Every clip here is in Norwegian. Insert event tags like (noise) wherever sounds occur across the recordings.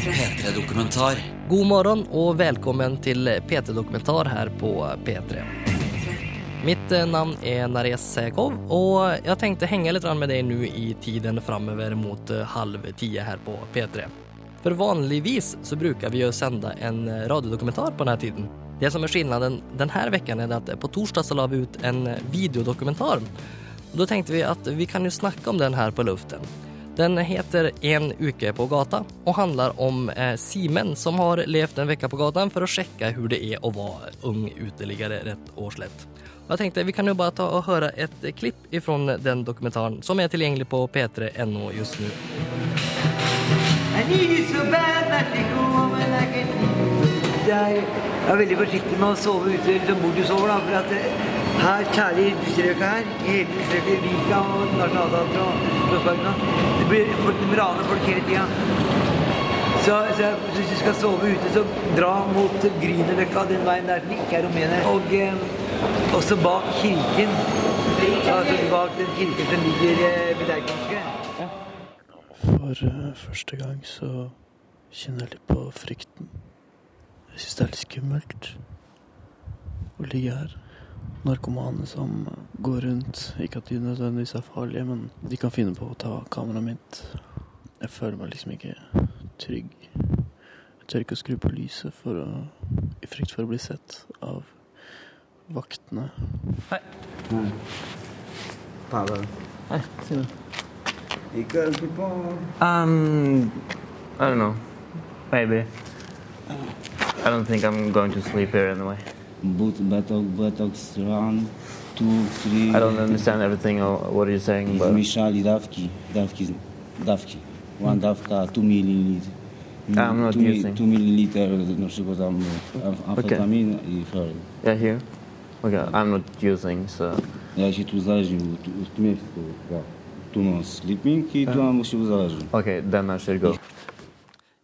P3-dokumentar. God morgon och välkommen till P3 Dokumentar här på P3. Mitt navn er är Nares Sekov, og jeg tenkte hänga lite grann med deg nå i tiden framover mot eh, halv ti her på P3. For vanligvis så bruker vi å sende en radiodokumentar på denne tiden. Det som er skillnaden denne uken, er at på torsdag så la vi ut en videodokumentar. Da tenkte tänkte vi at vi kan jo snakke om den her på luften. Den heter En uke på gata og handler om eh, Simen som har levt en uke på gata for å sjekke hvordan det er å være ung uteliggere, rett og slett. Og jeg tenkte vi kan jo bare ta og høre eh, klipp ifrån den dokumentaren, som er tilgjengelig på p3.no just die. Jeg er veldig forsiktig med å sove ute eller hvor du sover, da, for at eh, her, særlig i strøket her, i hele strøket, Vika og Nasjonalteatret og Slottsparken, det blir folk de raner folk hele tida. Så, så hvis du skal sove ute, så dra mot Grünerløkka, den veien der den ikke er rumener. Og eh, også bak kirken. Altså bak den kirken som ligger eh, ved Deichmanske. For uh, første gang så kjenner jeg litt på frykten. Jeg syns det er litt skummelt å ligge her. Narkomane som går rundt. Ikke at de nødvendigvis er farlige, men de kan finne på å ta kameraet mitt. Jeg føler meg liksom ikke trygg. Jeg tør ikke å skru på lyset for å, i frykt for å bli sett av vaktene. Hei. Hei. Hei. På Um, I don't know. Maybe. I don't think I'm going to sleep here anyway. But batok botox run two three. I don't understand everything what are you're saying, but Zmniejszali dawki, dawki, dawki. One dawka 2 ml. Ah, I'm not using. 2 ml na przykład tam am- amfetamin i heroin. yeah, here. Okay, I'm not using, so Ja się tu uzależnił, tu, w tym miejscu. Tu mam sleeping i tu mam się uzależnił. okay, then I should go.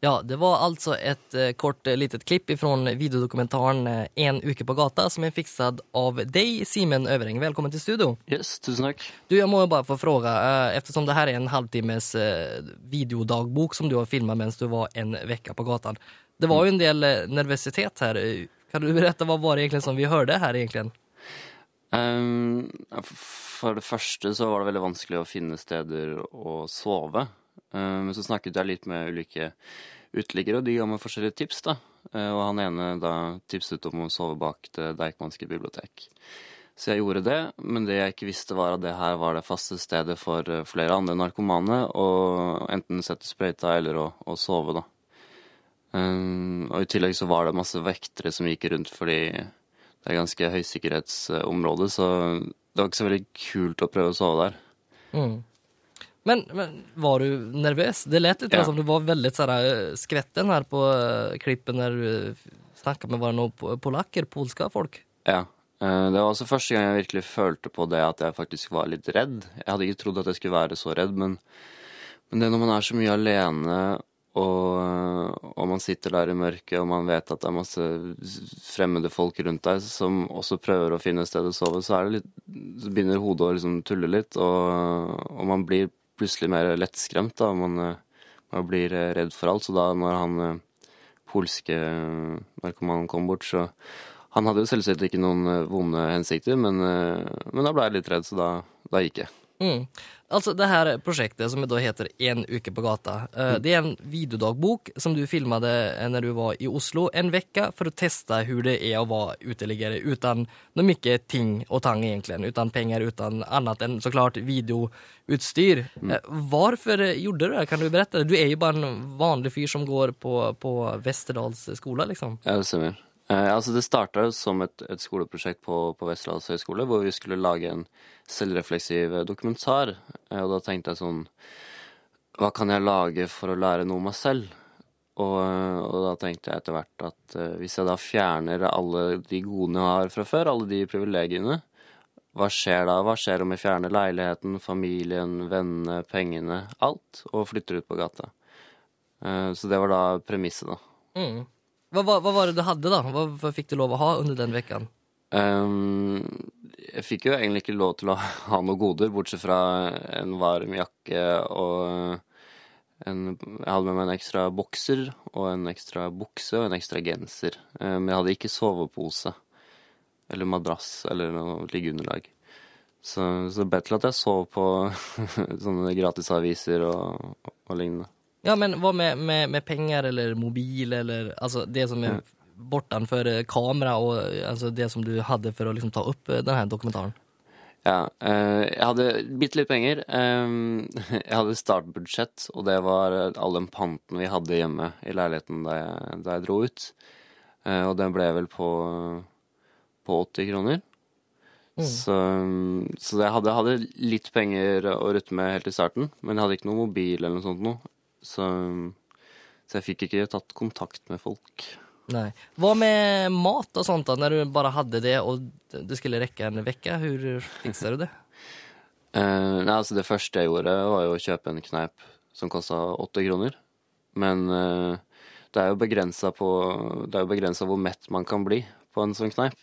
Ja, det var altså ett eh, kort eh, litet klipp ifrån videodokumentären eh, En uke på gata som er fikset av deg, Simen Øvereng. Velkommen til studio. Yes, tusen takk. Du, jeg må jo bare få fråga, ettersom eftersom det her er en halvtimmes eh, videodagbok som du har filmet mens du var en uke på gata. Det var jo en del nervøsitet nervositet här. Eh, Kan du berätta hva var det egentlig som vi hørte her egentlig? Um, for det første så var det veldig vanskelig å finne steder å sove. Ehm, Men så snakket jeg litt med ulike uteliggere, og de ga meg forskjellige tips, da. Eh, Og han ene da tipset om å sove bak det Deichmanske bibliotek. Så jeg gjorde det, men det jeg ikke visste var at det her var det faste stedet for eh, flere andre narkomane å enten sette sprøyta eller å, å sove, da. Ehm, Og i tillegg så var det masse vektere som gikk rundt fordi det er ganske høysikkerhetsområde, så det var ikke så veldig kult å prøve å sove der. Mm. Men, men var du nervøs? Det lät lite Ja. som du var väldigt så her eh, på eh, klippen när du snakka med med det noen polakker, polska folk. Ja. Eh, Det var også første gang jeg virkelig følte på det at jeg faktisk var litt redd. Jeg hadde ikke trodd at jeg skulle være så redd, men, men det når man er så mye alene og, og man sitter der i mørket og man vet at det er masse fremmede folk rundt deg som også prøver å finne et sted å sove, så, det litt, så begynner hodet å liksom tulle litt, og, og man blir plutselig mer lettskremt. da, Man, eh, man blir eh, redd for alt. Så da når han eh, polske narkomanen kom bort, så Han hadde jo selvsagt ikke noen vonde hensikter, men, men da ble jeg litt redd, så da, da gikk jeg. Mm. Altså, det her prosjektet, som da heter En uke på gata. eh, Det er en videodagbok som du filma når du var i Oslo en uke for å teste hvor det er å være uteligger utan noe mye ting og tang egentligen, utan uten annet enn så klart videoutstyr. Mm. Varför eh, gjorde du det? Kan du berette? Du er jo bare en vanlig fyr som går på, på Västerdals skole, liksom. Ja, det stemmer. Eh, altså det starta som et, et skoleprosjekt på, på Vestlands høgskole, hvor vi skulle lage en selvrefleksiv eh, dokumentar. Eh, og da tenkte jeg sånn Hva kan jeg lage for å lære noe om meg selv? Og, og da tenkte jeg etter hvert at hvis jeg da fjerner alle de godene jeg har fra før, alle de privilegiene, hva skjer da? Hva skjer om jeg fjerner leiligheten, familien, vennene, pengene, alt, og flytter ut på gata? Så det var da premisset, da. Mm. Hva, vad var det du hadde, da? Hva, hva fikk du lov å ha under den veckan? Um, jeg fikk jo egentlig ikke lov til å (laughs) ha noen goder, bortsett fra en varm jakke og en Jeg hadde med meg en ekstra bokser og en ekstra bukse og en ekstra genser. Men jeg hadde ikke sovepose eller madrass eller noe liggeunderlag. Så, så det ble til at jeg sov på (laughs) sånne gratisaviser og, og lignende. Ja, men hva med, med, med penger eller mobil eller altså det som er bortenfor kamera og altså det som du hadde for å liksom ta opp eh, denne dokumentaren? Ja, eh, jeg hadde bitte litt penger. Eh, (laughs) jeg hadde startbudsjett, og det var all den panten vi hadde hjemme i leiligheten da jeg, da jeg dro ut. Og den ble vel på, på 80 kroner. Så, så jeg hadde, hadde litt penger å rutte med helt i starten, men jeg hadde ikke noe mobil eller noe sånt noe. Så, så jeg fikk ikke tatt kontakt med folk. Nei. Hva med mat og sånt da, når du bare hadde det og det skulle rekke en uke? Hvordan fiksa du det? uh, (laughs) nei, altså det første jeg gjorde, var jo å kjøpe en kneip som kosta åtte kroner. Men uh, Det er jo begrensa hvor mett man kan bli på en sånn kneip.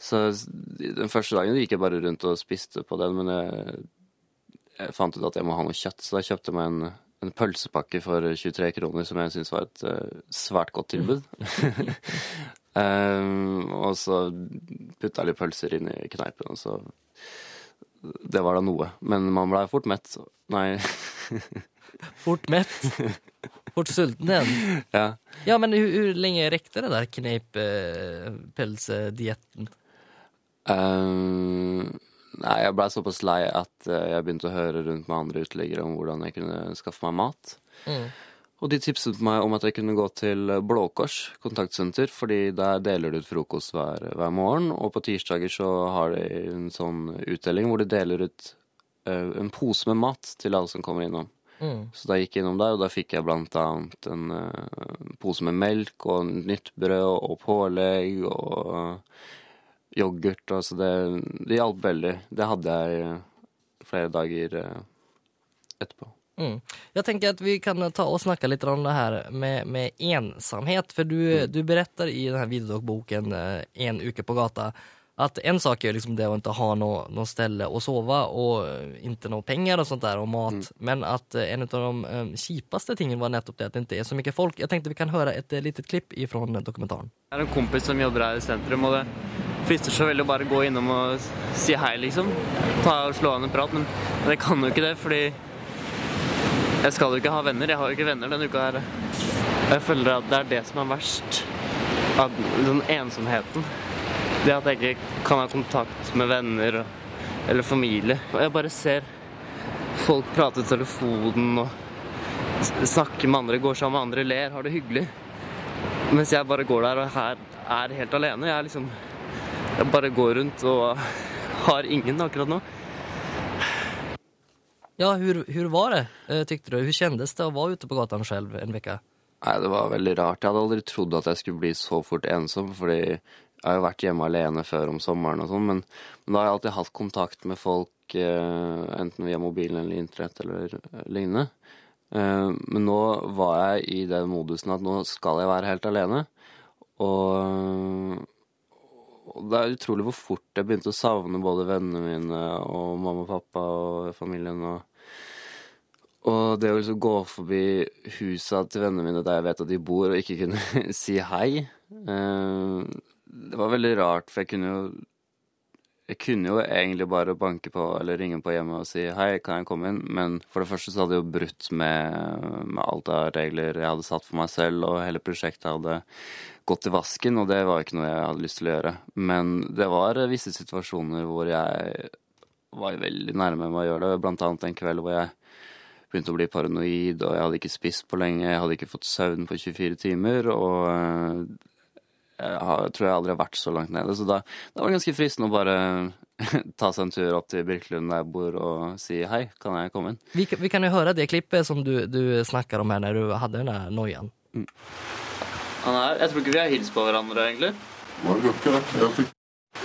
Så den første dagen gikk jeg bare rundt og spiste på den, men jeg, jeg fant ut at jeg må ha noe kjøtt, så da kjøpte jeg meg en, en pølsepakke for 23 kroner, som jeg syns var et eh, svært godt tilbud. um, (laughs) (laughs) og så putta jeg litt pølser inn i kneipen, og så det var da noe. Men man blei fort mett. så- Nei, (laughs) Fort mett. Fort sulten igjen. ja. Ja, men hvor, hvor lenge rekte det der kneippølsedietten? Eh, nei, jeg blei såpass lei at eh, jeg begynte å høre rundt med andre uteliggere om hvordan jeg kunne skaffe meg mat. Mm. Og de tipset meg om at jeg kunne gå til Blå Kors kontaktsenter, fordi der deler de ut frokost hver, hver morgen. Og på tirsdager så har de en sånn utdeling hvor de deler ut uh, en pose med mat til alle som kommer innom. Mm. Så da gikk jeg innom der, og da fikk jeg blant annet en uh, pose med melk og nytt brød og pålegg og yoghurt. Altså det, det hjalp veldig. Det hadde jeg eh, flere dager eh, etterpå. Mm. Jeg tenker at vi kan ta og snakke litt om det her med, med ensamhet. For du, du beretter i denne här videodogboken eh, En uke på gata at en sak er liksom det å ikke ha noe, noe sted å sove og ikke noe penger og sånt der, og mat. Men att eh, en av de kjipeste tingene var nettopp det at det ikke er så mye folk. Jeg tenkte vi kan høre et lite litet klipp ifrån dokumentaren. Jeg har en kompis som jobber her i sentrum, og det frister så veldig å bare gå innom og si hei, liksom. Ta og slå an en prat, men jeg kan jo ikke det, fordi jeg skal jo ikke ha venner. Jeg har jo ikke venner denne uka her. Jeg føler at det er det som er verst. At den ensomheten. Det at jeg ikke kan ha kontakt med venner og, eller familie. Og jeg bare ser folk prate i telefonen og snakke med andre, går sammen med andre, ler, har det hyggelig. Mens jeg bare går der og her er helt alene. Jeg er liksom Jeg bare går rundt og har ingen akkurat nå. Ja, hur, hur var det tykte tyckte du? Hvordan kändes det å være ute på gatene selv en uke? Nei, det var veldig rart. Jeg hadde aldri trodd at jeg skulle bli så fort ensom, fordi jeg har jo vært hjemme alene før om sommeren og sånn, men, men da har jeg alltid hatt kontakt med folk, eh, enten via mobilen eller internett eller eh, lignende. Eh, men nå var jeg i den modusen at nå skal jeg være helt alene, og det er utrolig hvor fort jeg begynte å savne både vennene mine og mamma og pappa og familien og og det å liksom gå forbi husa til vennene mine der jeg vet at de bor, og ikke kunne (laughs) si hei eh, Det var veldig rart, for jeg kunne jo Jeg kunne jo egentlig bare banke på eller ringe på hjemme og si hei, kan jeg komme inn? Men for det første så hadde jeg jo brutt med, med alt av regler jeg hadde satt for meg selv, og hele prosjektet hadde gått i vasken, og det var ikke noe jeg hadde lyst til å gjøre. Men det var visse situasjoner hvor jeg var veldig nærme med å gjøre det, blant annet en kveld hvor jeg begynte å bli paranoid, og jeg hadde ikke spist på lenge, jeg hadde ikke fått søvn på 24 timer, og eh, har, tror jeg aldri har vært så langt nede. Så da, da var det ganske fristende å bare (laughs) ta seg en tur opp til Birkelund der jeg bor, og si hei, kan jeg komme inn? Vi, kan- vi kan jo høre det klippet som du, du snakker om her, når du hadde den noiaen. Mm. Han er, jeg tror ikke vi har hilst på hverandre, egentlig. Nei, det gjør ikke det.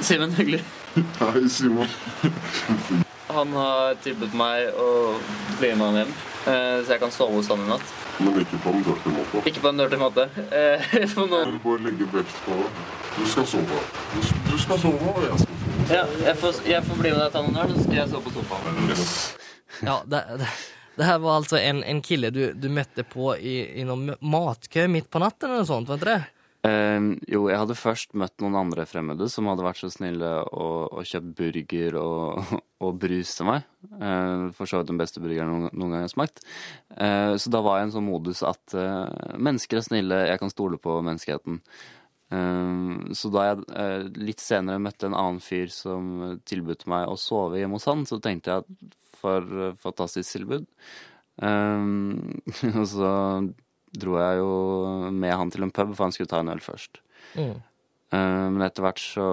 Simen, hyggelig. (laughs) Hei, Simon. (laughs) Han har tilbudt meg å bli med han hjem, eh, så jeg kan sove hos han i natt. Men ikke på en dirty måte. Ikke på en dirty måte. Eh, (laughs) For noen Du bare legger vekt på Du skal sove. Du, du skal sove, og jeg skal sove. Ja, jeg får, jeg får bli med deg til han her, så skal jeg sove på sofaen. Yes. Ja, det, det, Det her var altså en, en kille du, du møtte på i, i noen matkø midt på natten eller noe sånt, var inte det? Eh, jo, jeg hadde først møtt noen andre fremmede som hadde vært så snille og, og kjøpt burger og, (laughs) og brus til meg. Eh, for så vidt den beste burgeren noen, noen gang jeg har smakt. Eh, så da var jeg i en sånn modus at eh, mennesker er snille, jeg kan stole på menneskeheten. Eh, så da jeg eh, litt senere møtte en annen fyr som tilbød meg å sove hjemme hos han, så tenkte jeg at for eh, fantastisk tilbud. (laughs) Og så dro jeg jo med han til en pub, for han skulle ta en øl først. Mm. Eh, men etter hvert så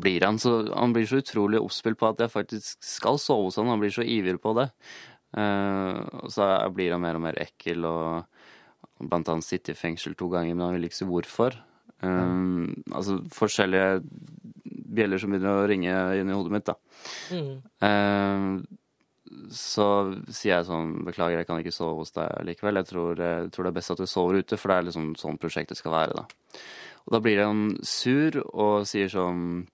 blir han så Han blir så utrolig oppspilt på at jeg faktisk skal sove hos han. Han blir så ivrig på det. Eh, og så blir han mer og mer ekkel og blant annet sitte i fengsel to ganger, men han vil ikke si hvorfor. Eh, altså forskjellige bjeller som begynner å ringe inn i hodet mitt, da. Mm. Eh, så sier jeg sånn Beklager, jeg kan ikke sove hos deg likevel. Jeg tror, jeg tror det er best at du sover ute, for det er liksom sånn prosjektet skal være, da. Og da blir han sur og sier sånn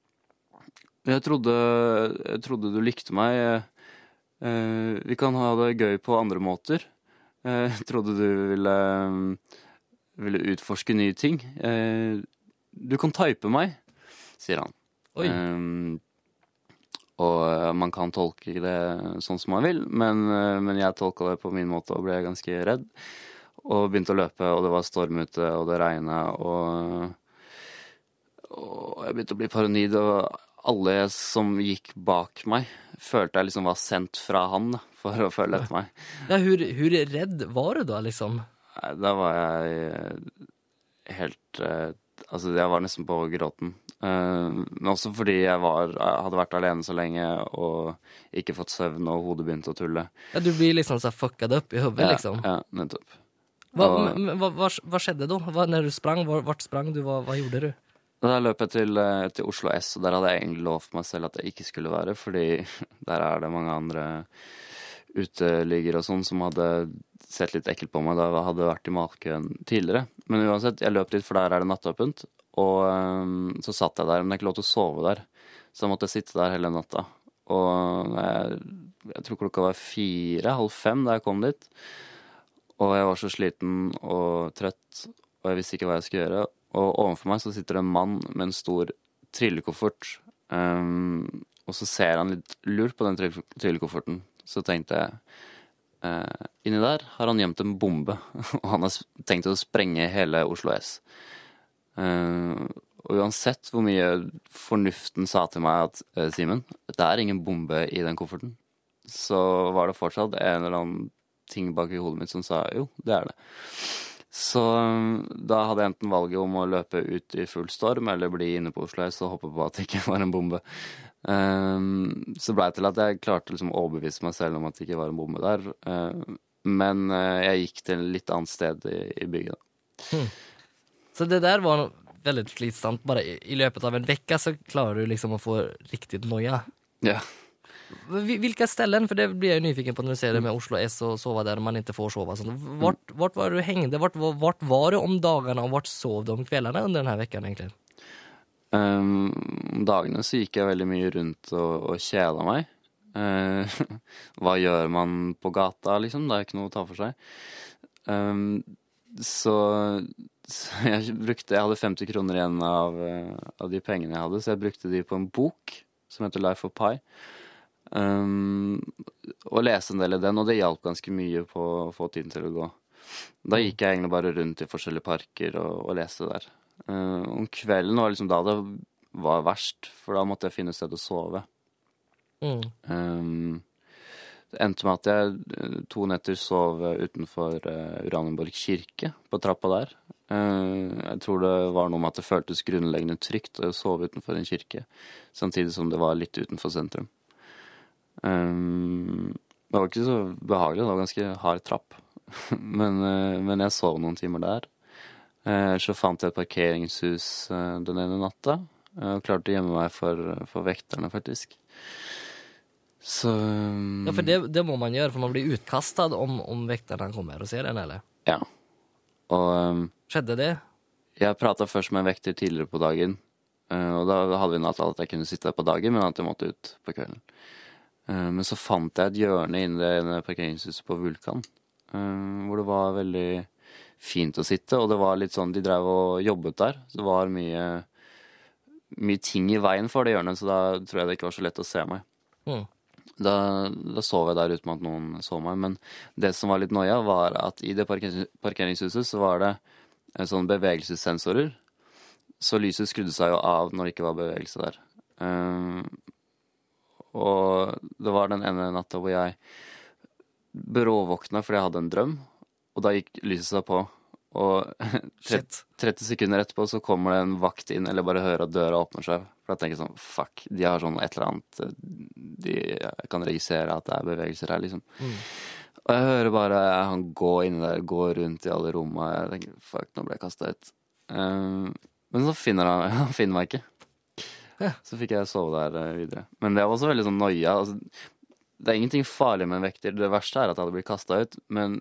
Jeg trodde, jeg trodde du likte meg. Eh, vi kan ha det gøy på andre måter. Eh, Jeg trodde du ville, ville utforske nye ting. Eh, Du kan type meg, sier han. Oi. Og eh, man kan tolke det sånn som man vil, men, eh, men jeg tolka det på min måte og ble ganske redd. Og begynte å løpe, og det var storm ute, og det regna, og, og jeg begynte å bli paranoid. Og alle som gikk bak meg, følte jeg liksom var sendt fra han da, for å følge etter meg. (laughs) Ja, Hvor, hvor redd var du da, liksom? Nei, Da var jeg helt eh, Altså, jeg var nesten på gråten. Eh, Men også fordi jeg, var, hadde vært alene så lenge og ikke fått søvn, og hodet begynte å tulle. Ja, du blir liksom så här up i hodet, Ja, liksom. ja nettopp. Hva, hva, vad, vad skedde då? Vad, när du sprang, hva vart sprang du? Hva, vad gjorde du? Da løp jeg til, eh, til Oslo S, og der hadde jeg egentlig lovt meg selv at jeg ikke skulle være, fordi (laughs) der er det mange andre uteliggere og sånn som hadde sett litt ekkelt på meg da jeg hadde vært i matkøen tidligere. Men uansett, jeg løp dit, for der er det nattåpent. Og um, så satt jeg der, men det er ikke lov til å sove der. Så jeg måtte sitte der hele natta. Og jeg, jeg tror klokka var fire, halv fem da jeg kom dit. Og jeg var så sliten og trøtt, og jeg visste ikke hva jeg skulle gjøre. Og overfor meg så sitter det en mann med en stor trillekoffert. Um, og så ser han litt lurt på den trillekofferten. Så tenkte jeg eh, Inni der har han gjemt en bombe, (laughs) og han har tenkt å sprenge hele Oslo S. Eh, og uansett hvor mye fornuften sa til meg at eh, Simen, det er ingen bombe i den kofferten, så var det fortsatt en eller annen ting bak i hodet mitt som sa jo, det er det. Så um, da hadde jeg enten valget om å løpe ut i full storm eller bli inne på Oslo S og håpe på at det ikke var en bombe. Um, så blei det til at jeg klarte liksom å overbevise meg selv om at det ikke var en bombe der. Uh, men uh, jeg gikk til et litt annet sted i, i bygget. da. Så det der var veldig slitsomt. Bare i, i løpet av en uke så klarer du liksom å få riktig noia. Ja. Hvilke Vilka ställen, for det blir jeg nyfiken på når du ser det med Oslo S og sove der man ikke får sove. Sånn. Vart, vart var du hengende? Vart, var- vart var du om dagene, og vart sov du om kveldene under denne här veckan egentligen? Um, dagene så gikk jeg veldig mye rundt og, og kjeda meg. Uh, (laughs) hva gjør man på gata, liksom? Det er ikke noe å ta for seg. Um, så, så (laughs) jeg brukte Jeg hadde 50 kroner igjen av, eh, av de pengene jeg hadde, så jeg brukte de på en bok som heter Life of Pi. Um, og lese en del i den, og det hjalp ganske mye på å få tiden til å gå. Da gikk jeg egentlig bare rundt i forskjellige parker og, og leste der. Eh, om kvelden var liksom da det var verst, for da måtte jeg finne et sted å sove. Mm. Um, det endte med at jeg eh, to netter sov utenfor uh, Uranienborg kirke, på trappa der. Uh, jeg tror det var noe med at det føltes grunnleggende trygt å sove utenfor en kirke, samtidig som det var litt utenfor sentrum. Um, det var ikke så behagelig, det var ganske hard trapp. (laughs) men, uh, men jeg sov noen timer der. Eh, Så fant jeg et parkeringshus eh, den ene natta, eh, og klarte å gjemme meg for, for vekterne, faktisk. Så Ja, for det, det må man gjøre, for man blir utkasta om, om vekterne kommer og ser en, eller? Ja. Og um, Skjedde det? jeg prata først med en vekter tidligere på dagen, og da hadde vi en avtale at jeg kunne sitte der på dagen, men at jeg måtte ut på kvelden. Men så fant jeg et hjørne inni det ene parkeringshuset på Vulkan, hvor det var veldig fint å sitte, og det var litt sånn De drev og jobbet der, så det var mye, mye ting i veien for det hjørnet, så da tror jeg det ikke var så lett å se meg. Mm. Da, da sov jeg der uten at noen så meg, men det som var litt noia, var at i det parkeringshuset så var det en sånne bevegelsessensorer, så lyset skrudde seg jo av når det ikke var bevegelse der. Eh, og det var den ene natta hvor jeg bråvåkna fordi jeg hadde en drøm, og da gikk lyset seg på. Og (laughs) 30, 30 sekunder etterpå så kommer det en vakt inn, eller bare hører at døra åpner seg. For da tenker jeg sånn fuck, de har sånn et eller annet eh, De kan registrere at det er bevegelser her, liksom. Og jeg hører bare han gå inni der, gå rundt i alle rommene. Jeg tenker fuck, nå ble jeg kasta ut. Um, men så finner han, (laughs) han finner meg ikke. Så fikk jeg sove der eh, videre. Men det var også veldig sånn noia. Altså, det er ingenting farlig med en vekter. Det verste er at jeg hadde blitt kasta ut. Men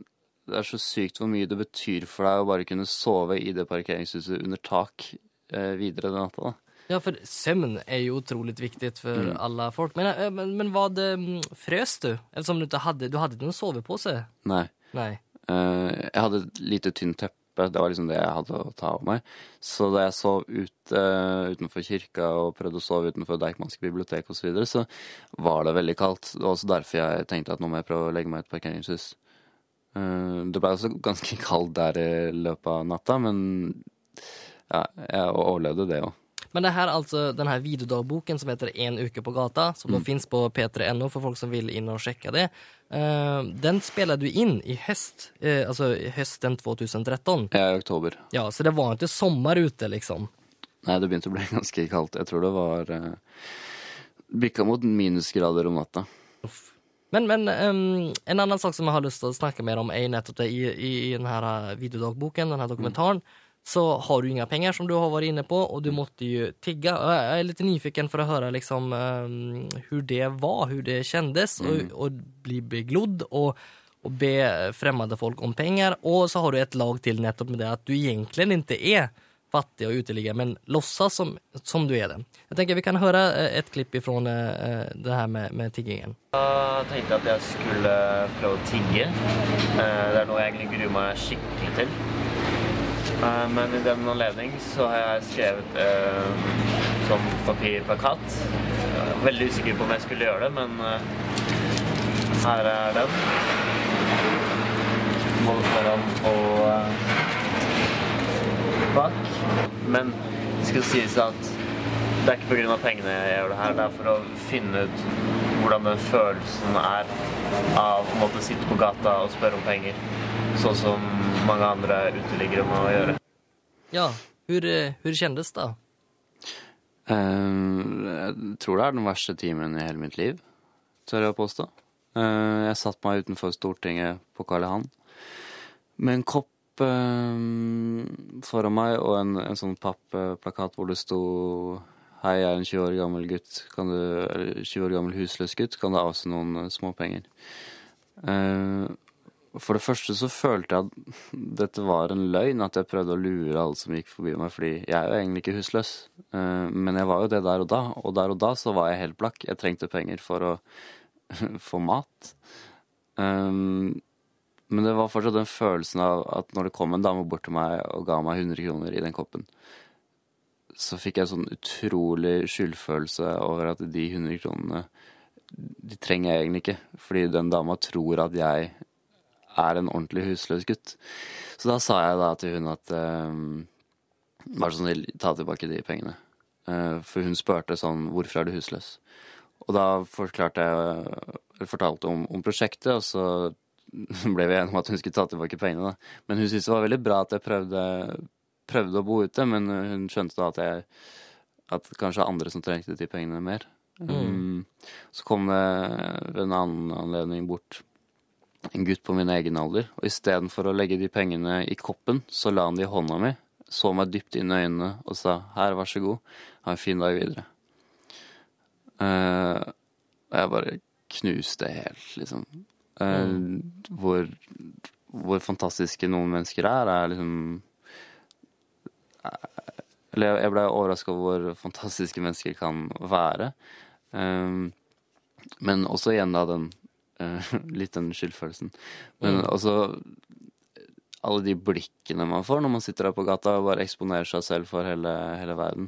det er så sykt hvor mye det betyr for deg å bare kunne sove i det parkeringshuset under tak eh, videre den natta. Ja, for søvn er jo utrolig viktig for Mm. alle folk. Men, eh, men, men var det Frøs du? Eller som du ikke hadde du hadde ikke noen sovepose? Nei. Nei. Uh, jeg hadde et lite tynt teppe, det var liksom det jeg hadde å ta av meg. Så da jeg sov ute utenfor kirka og prøvde å sove utenfor Deichmanske bibliotek osv., så, videre, så var det veldig kaldt. Det var også derfor jeg tenkte at nå må jeg prøve å legge meg i et parkeringshus. Eh, det ble også ganske (laughs) kaldt der i løpet av natta, men ja, jeg overlevde det òg. Men det her, altså, den här videodagboken som heter En uke på gata, som Mm. fins på p3.no for folk som vil inn og sjekke det. uh, den spiller du inn i høst, uh, altså i hösten 2013. Ja, i oktober. Ja, så det var ikke sommer ute liksom. Nei, det begynte å bli (laughs) ganske kaldt. Jeg tror det var uh, bikka mot minusgrader om natta. Men, men um, en annen sak som jeg har lyst til å snakke mer om er nettopp det i, i, i denne eh, videodagboken, denne här dokumentaren, så har du inga penger, som du har vært inne på og du måtte jo tigge. Jeg er litt nyfiken for å høre liksom um, hur det var, hvor det kjentes å mm. bli beglodd og, og be fremmede folk om penger. Og så har du et lag til nettopp med det at du egentlig ikke är fattig og uteligger, men låtsas som, som du er det. Jeg tenker vi kan høre et klipp ifrån eh, eh, det her med, med tiggingen. Jeg tenkte at jeg skulle prøve å tigge. Eh, Det er noe jeg egentlig gruer meg skikkelig til. Eh, Men i den anledning så har jeg skrevet eh, som papirplakat. Veldig usikker på om jeg skulle gjøre det, men eh, her er den. Både foran og eh, bak. Men det skal sies at det er ikke pga. pengene jeg gjør det her. Det er for å finne ut hvordan den følelsen er av å måtte sitte på gata og spørre om penger. Sånn som mange andre uteliggere må gjøre. Ja, hvor, eh, hur det? Eh, jeg tror det er den verste timen i hele mitt liv, tør jeg å påstå. Eh, jeg satt meg utenfor Stortinget på Karl Johan med en kopp eh, foran meg og en, en sånn pappplakat hvor det sto Hei, jeg er en 20 år gammel gutt, kan du, eller 20 år gammel husløs gutt, kan du avse noen eh, småpenger? Eh, for det første så følte jeg at dette var en løgn, at jeg prøvde å lure alle som gikk forbi meg, fordi jeg er jo egentlig ikke husløs. Men jeg var jo det der og da, og der og da så var jeg helt blakk. Jeg trengte penger for å (laughs) få mat. Um, men det var fortsatt den følelsen av at når det kom en dame bort til meg og ga meg 100 kroner i den koppen, så fikk jeg sånn utrolig skyldfølelse over at de 100 kronene de trenger jeg egentlig ikke, fordi den dama tror at jeg er en ordentlig husløs gutt. Så da sa jeg da til hun at um, vær så snill, ta tilbake de pengene. Eh, for hun spurte sånn hvorfor er du husløs? Og da forklarte jeg, fortalte om, om prosjektet, og så ble vi enige om at hun skulle ta tilbake pengene. Da. Men hun syntes det var veldig bra at jeg prøvde, prøvde å bo ute, men hun skjønte da at jeg at kanskje andre som trengte de pengene mer. Um, så kom det ved en annen anledning bort en gutt på min egen alder, og istedenfor å legge de pengene i koppen, så la han de i hånda mi, så meg dypt inn i øynene og sa her, vær så god, ha en fin dag videre. Uh, og jeg bare knuste helt, liksom. Eh, hvor, hvor fantastiske noen mennesker er, er liksom eh, Eller jeg ble overraska over hvor fantastiske mennesker kan være. Eh, Men også igjen da den (laughs) litt den skyldfølelsen. Men også alle de blikkene man får når man sitter der på gata og bare eksponerer seg selv for hele, hele verden,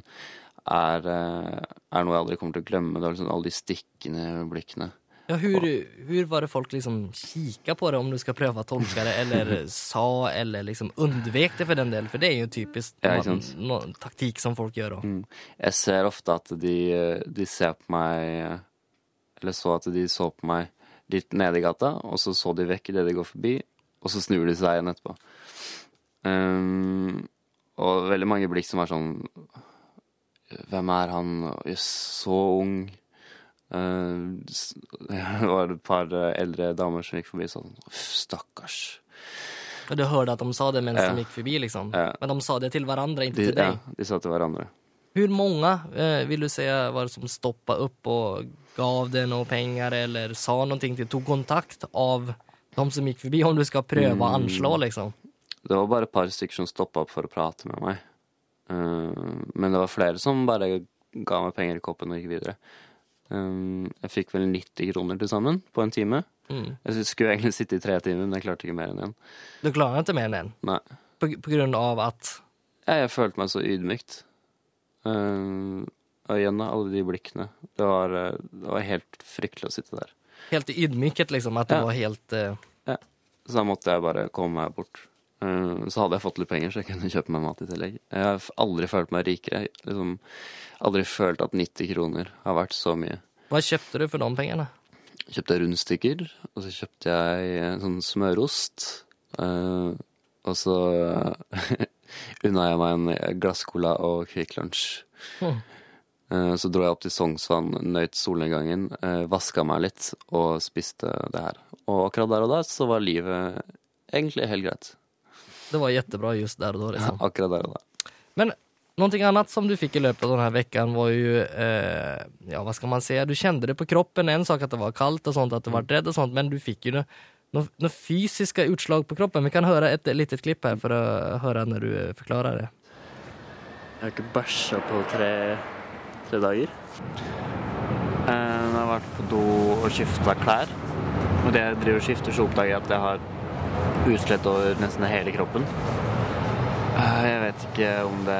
er, er noe jeg aldri kommer til å glemme. Det er liksom alle de stikkende blikkene. Ja, hur, hur var det folk liksom kika på det om du skal prøve å tolke det eller (laughs) sa eller liksom undvek det for den del? For det er jo typisk Ja, no, ikke no, taktik som folk gjør. Mm. Jeg ser ofte at de, de ser på meg Eller så at de så på meg litt nede i gata, og så så de vekk idet de går forbi, og så snur de seg igjen etterpå. Um, og veldig mange blikk som er sånn Hvem er han? Jøss, så ung. S- (laughs) det var et par eh, eldre damer som gikk forbi sånn Uff, stakkars. Du hørte at de sa det mens Ja. de gikk forbi, liksom. Ja. Men de sa det til hverandre, ikke De, til deg? ja, de sa til hverandre. Hvor mange eh, vill du si var det som stoppa opp og gav deg noe penger, eller sa någonting til, tog kontakt av de som gikk forbi, om du skal prøve Mm. anslå liksom? Det var bare et par stykker som stoppa opp for å prate med meg. Eh, men det var flere som bare ga meg penger i koppen og gikk videre. Eh, jeg fikk vel 90 kroner til sammen på en time. Mm. Jeg skulle egentlig sitte i tre timer, men jeg klarte ikke mer enn én. Du klarer ikke mer enn en? Nei. På, på grunn av at Jeg, jeg følte meg så ydmykt. Eh, og igjen, alle de blikkene. Det var, eh, det var helt fryktelig å sitte der. helt ydmyket, liksom, At det Ja. var helt... Eh, Så da måtte jeg bare komme meg bort. Eh, Så hadde jeg fått litt penger, så jeg kunne kjøpe meg mat i tillegg. Jeg har aldri følt meg rikere. Liksom, aldri følt at 90 kroner har vært så mye. Hva kjøpte du for de Kjøpte Kjøpte rundstykker, og så kjøpte jeg eh, sånn smørost. eh, og så (laughs) unna jeg meg en glasscola og Kvikk Lunsj. Eh, Så dro jeg opp til Sognsvann, nøyt solnedgangen, eh, vaska meg litt og spiste det her. Og akkurat der og da så var livet egentlig helt greit. Det var jettebra just der og da, liksom. Ja, Akkurat der og da. Men någonting annet som du fikk i løpet av denne vekken veckan var jo eh, ja hva skal man si? du kjente det på kroppen. En sak at det var kaldt, og sånt, at du var redd, og sånt, men du fikk jo noe no, no fysiske utslag på kroppen. Vi kan høre et lite klipp her for å høre når du forklarer det. Jeg har ikke bæsja på tre, tre dager. Eh, jeg har vært på do og skifta klær, og det jeg driver og skifter, så oppdager jeg at jeg har utslett over nesten hele kroppen. Eh, Jeg vet ikke om det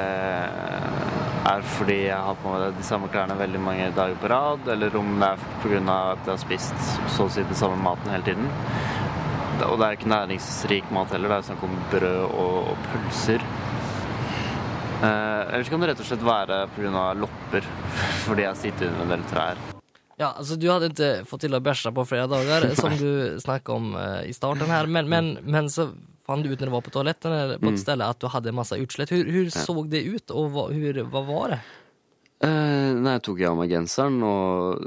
er fordi jeg har på meg de samme klærne veldig mange dager på rad, eller om det er pga. at jeg har spist så å si den samme maten hele tiden. Og det er ikke næringsrik mat heller, det er snakk om brød og, og pølser. Eh, Eller så kan det rett og slett være pga. lopper, (laughs) fordi jeg sitter under en del trær. Ja, altså du hadde ikke fått til å bæsje på flere dager, (laughs) som du snakka om uh, i starten her, men, men, men så fant du ut når du var på toalettet eller på et mm. sted, at du hadde masse utslett. Hvordan så det ut og hva, hur, hva var det? Uh, nei, jeg tok av meg genseren, og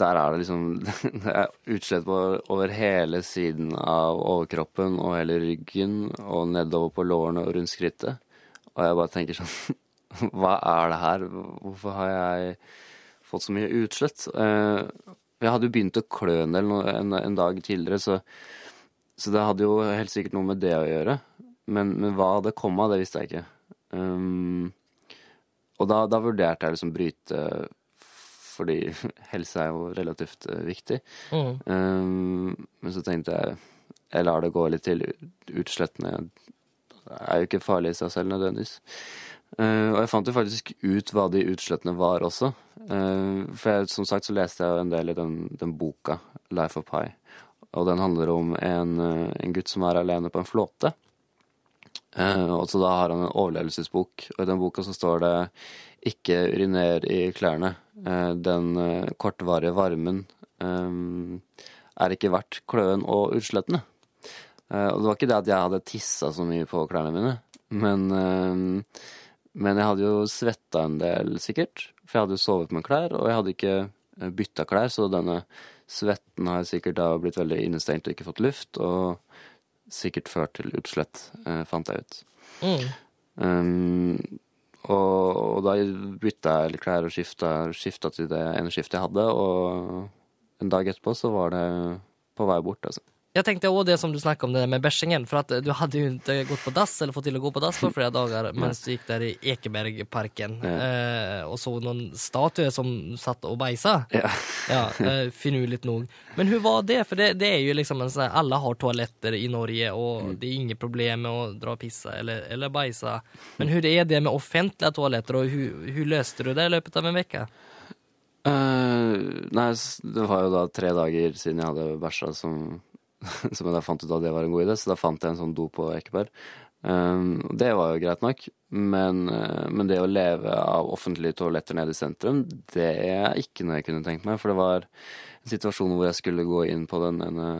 der er det liksom (laughs) det er utslett på, over hele siden av overkroppen og hele ryggen og nedover på lårene og rundt skrittet. Og jeg bare tenker sånn (laughs) Hva er det her? Hvorfor har jeg fått så mye utslett? Eh, jeg hadde jo begynt å klø en del en, en dag tidligere, så, så det hadde jo helt sikkert noe med det å gjøre. Men, men hva det kom av, det visste jeg ikke. Um, og da, da vurderte jeg liksom bryte fordi (laughs) helse er jo relativt eh, viktig. Mm. Um, men så tenkte jeg jeg lar det gå litt til. Utslettene er jo ikke farlige i seg selv nødvendigvis. Uh, og jeg fant jo faktisk ut hva de utslettene var også. Uh, for jeg, som sagt så leste jeg en del i den, den boka, 'Life of Pi'. Og den handler om en, uh, en gutt som er alene på en flåte. Og så da har han en overlevelsesbok, og i den boka så står det 'ikke uriner i klærne'. Den kortvarige varmen um, er ikke verdt kløen og utslettene. Og det var ikke det at jeg hadde tissa så mye på klærne mine, men, men jeg hadde jo svetta en del, sikkert. For jeg hadde jo sovet med klær, og jeg hadde ikke uh, bytta klær, så denne svetten har sikkert da blitt veldig innestengt og ikke fått luft, og sikkert ført til utslett, eh, fant jeg ut. Mm. Um, og, og da bytta jeg litt klær og skifta til det ene skiftet jeg hadde, og en dag etterpå så var det på vei bort, altså. Jag tenkte òg det som du snakka om det med bæsjingen. For at du hadde jo ikke gått på dass eller fått til å gå på dass på (laughs) flere dager mens du gikk der i Ekebergparken eh, og så noen statuer som satt og beisa. Ja. Ja, eh, Finurlig nok. Men hvordan var det? For det, det er jo liksom en sånn Alle har toaletter i Norge och Mm. det er ingen problem med å dra og pisse eller, eller beise. Men hvordan er det med offentlige toaletter og hvordan løste du det i løpet av en uke? Uh, nei, det var jo da tre dager siden jeg hadde bæsja som, (laughs) som jeg da fant ut at det var en god idé, så da fant jeg en sånn do på Ekeberg. Um, det var jo greit nok, men, eh, men det å leve av offentlige toaletter nede i sentrum, det er ikke noe jeg kunne tenkt meg, for det var en situasjon hvor jeg skulle gå inn på den ene,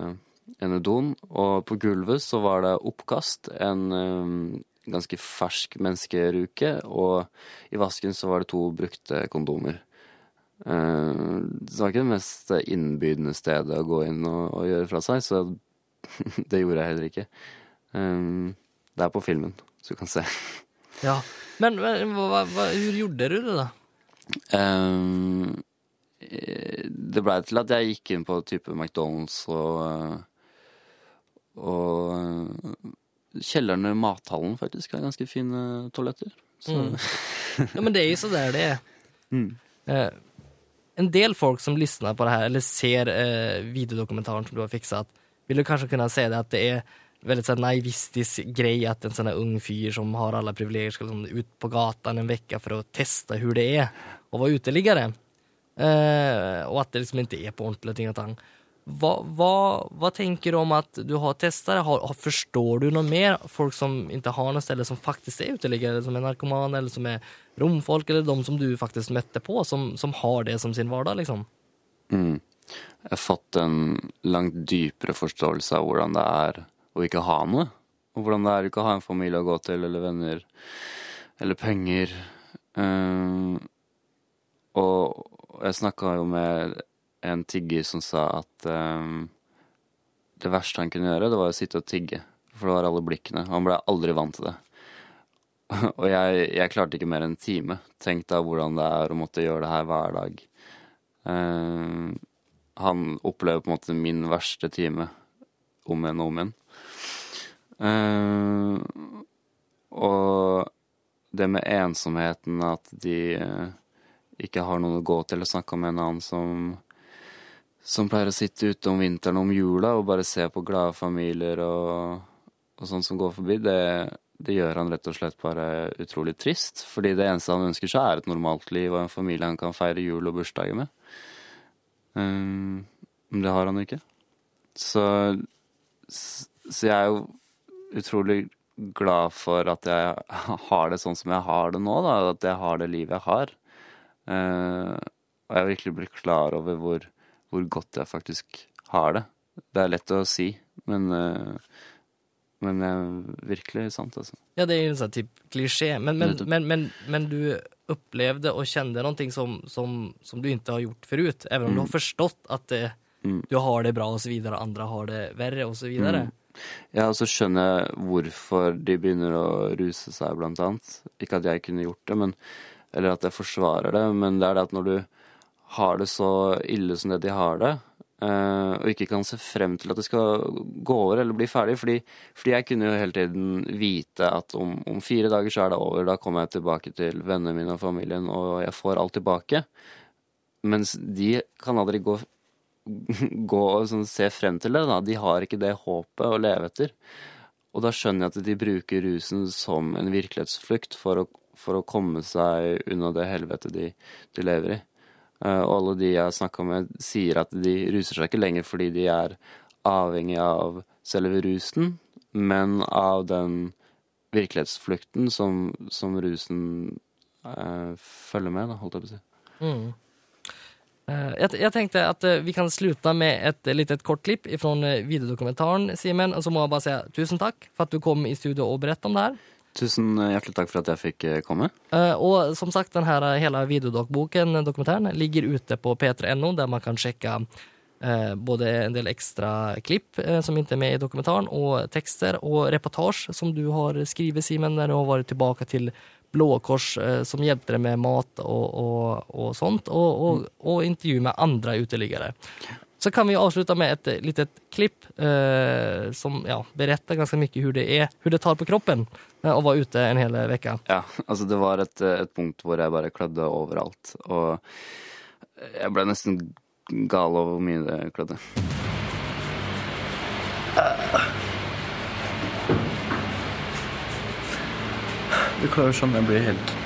ene doen, og på gulvet så var det oppkast, en um, ganske fersk menneskeruke, og i vasken så var det to brukte kondomer. Eh, Det var ikke det mest innbydende stedet å gå inn og, og gjøre fra seg, så (laughs) det gjorde jeg heller ikke. Eh, Det er på filmen, så du kan se. Ja. Men, men hva, hva, hur gjorde du det da? Um, Det blei til at jeg gikk inn på type McDonald's og Og kjelleren i mathallen faktisk har ganske fine toaletter. Så Mm. Ja, men det er jo så der det er. (laughs) Mm. Eh, en del folk som lyssnar på det här eller ser eh, videodokumentären som du har fixat vil du kunne säga det at det er veldig sånn naivistisk grei at en sånn ung fyr som har alle privilegier skal sånn ut på gata en uke for å teste hvordan det er å være uteliggere. Eh, og at det liksom ikke er på ordentlig ting og ingenting. Vad, hva, hva, tenker du om at du har testat det? Har, du noe mer? Folk som ikke har noe sted, som faktisk er uteliggere, eller som er narkomane, eller som er romfolk eller de som du faktisk møtte på som, som har det som sin vardag liksom? Mm. Jeg har fått en langt dypere forståelse av hvordan det er å ikke ha noe. Og hvordan det er å ikke ha en familie å gå til, eller venner, eller penger. Um, og jeg snakka jo med en tigger som sa at um, det verste han kunne gjøre, det var å sitte og tigge. For det var alle blikkene. Han ble aldri vant til det. (laughs) Og jeg, jeg klarte ikke mer enn en time. Tenk da hvordan det er å måtte gjøre det her hver dag. Um, han opplever på en måte min verste time om igjen og om igjen. Uh, og det med ensomheten, at de uh, ikke har noen å gå til, å snakke om en annen som som pleier å sitte ute om vinteren og om jula og bare se på glade familier og, og sånn som går forbi, det, det gjør han rett og slett bare utrolig trist. Fordi det eneste han ønsker seg, er et normalt liv og en familie han kan feire jul og bursdager med. Um, men det har han ikke. Så, så jeg er jo utrolig glad for at jeg (laughs) har det sånn som jeg har det nå, da. At jeg har det livet jeg har. Uh, og jeg har virkelig blitt klar over hvor, hvor godt jeg faktisk har det. Det er lett å si, men, eh, men virkelig sant, altså. Ja, det er en sånn type klisjé. Men, men, men, du opplevde og kände någonting som, som, som du ikke har gjort forut, even om du har forstått at det, Mm. du har det bra osv., andra har det verre osv. Mm. Ja, og så skjønner jeg hvorfor de begynner å ruse seg, blant annet. Ikke at jeg kunne gjort det, men, eller at jeg forsvarer det, men det er det at når du har det så ille som det de har det, eh, og ikke kan se frem til at det skal gå over eller bli ferdig, fordi, fordi jeg kunne jo hele tiden vite at om, om fire dager så er det over, da kommer jeg tilbake til vennene mine og familien, og jeg får alt tilbake. Mens de kan aldri gå (laughs) gå og sånn, se frem til det. Da. De har ikke det håpet å leve etter. Og da skjønner jeg at de bruker rusen som en virkelighetsflukt for å, for å komme seg unna det helvetet de, de lever i. Eh, og alle de jeg har snakka med, sier at de ruser seg ikke lenger fordi de er avhengig av selve rusen, men av den virkelighetsflukten som, som rusen eh, følger med, da, holdt jeg på å si. Mm. Jeg, jeg, tenkte at eh, vi kan sluta med et litt kort klipp eh, videodokumentaren, Simen. Og så må jeg bare si tusen takk for at du kom i studio og berettet om det här. Tusen hjertelig takk for at jeg fikk eh, komme. Og som sagt, denne hele eh, videodokboken, eh, ligger ute på p3.no der man kan eh, både en del ekstra klipp eh, som ikke er med i dokumentaren, og tekster og reportasje som du har skrevet, Simen når du har vært tilbake til Blåkors Kors, som hjelper deg med mat og, og, og sånt og, og, intervju med andre uteliggare. Så kan vi avslutte med et lite klipp eh, som ja, beretter ganske mye hur det er, hvor det tar på kroppen eh, være vara ute en hel uke. Ja, altså det var et, et punkt hvor jeg bare klødde overalt. Og jeg ble nesten gal over hvor mye det klødde. Det klør sånn jeg blir helt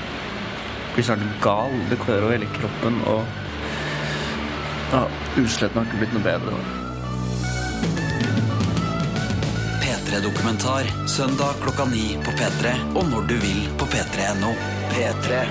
Blir snart gal. Det klør over hele kroppen, og ja, Utslettene har ikke blitt noe bedre. P3-dokumentar søndag klokka ni på P3 og når du vil på p3.no. P3.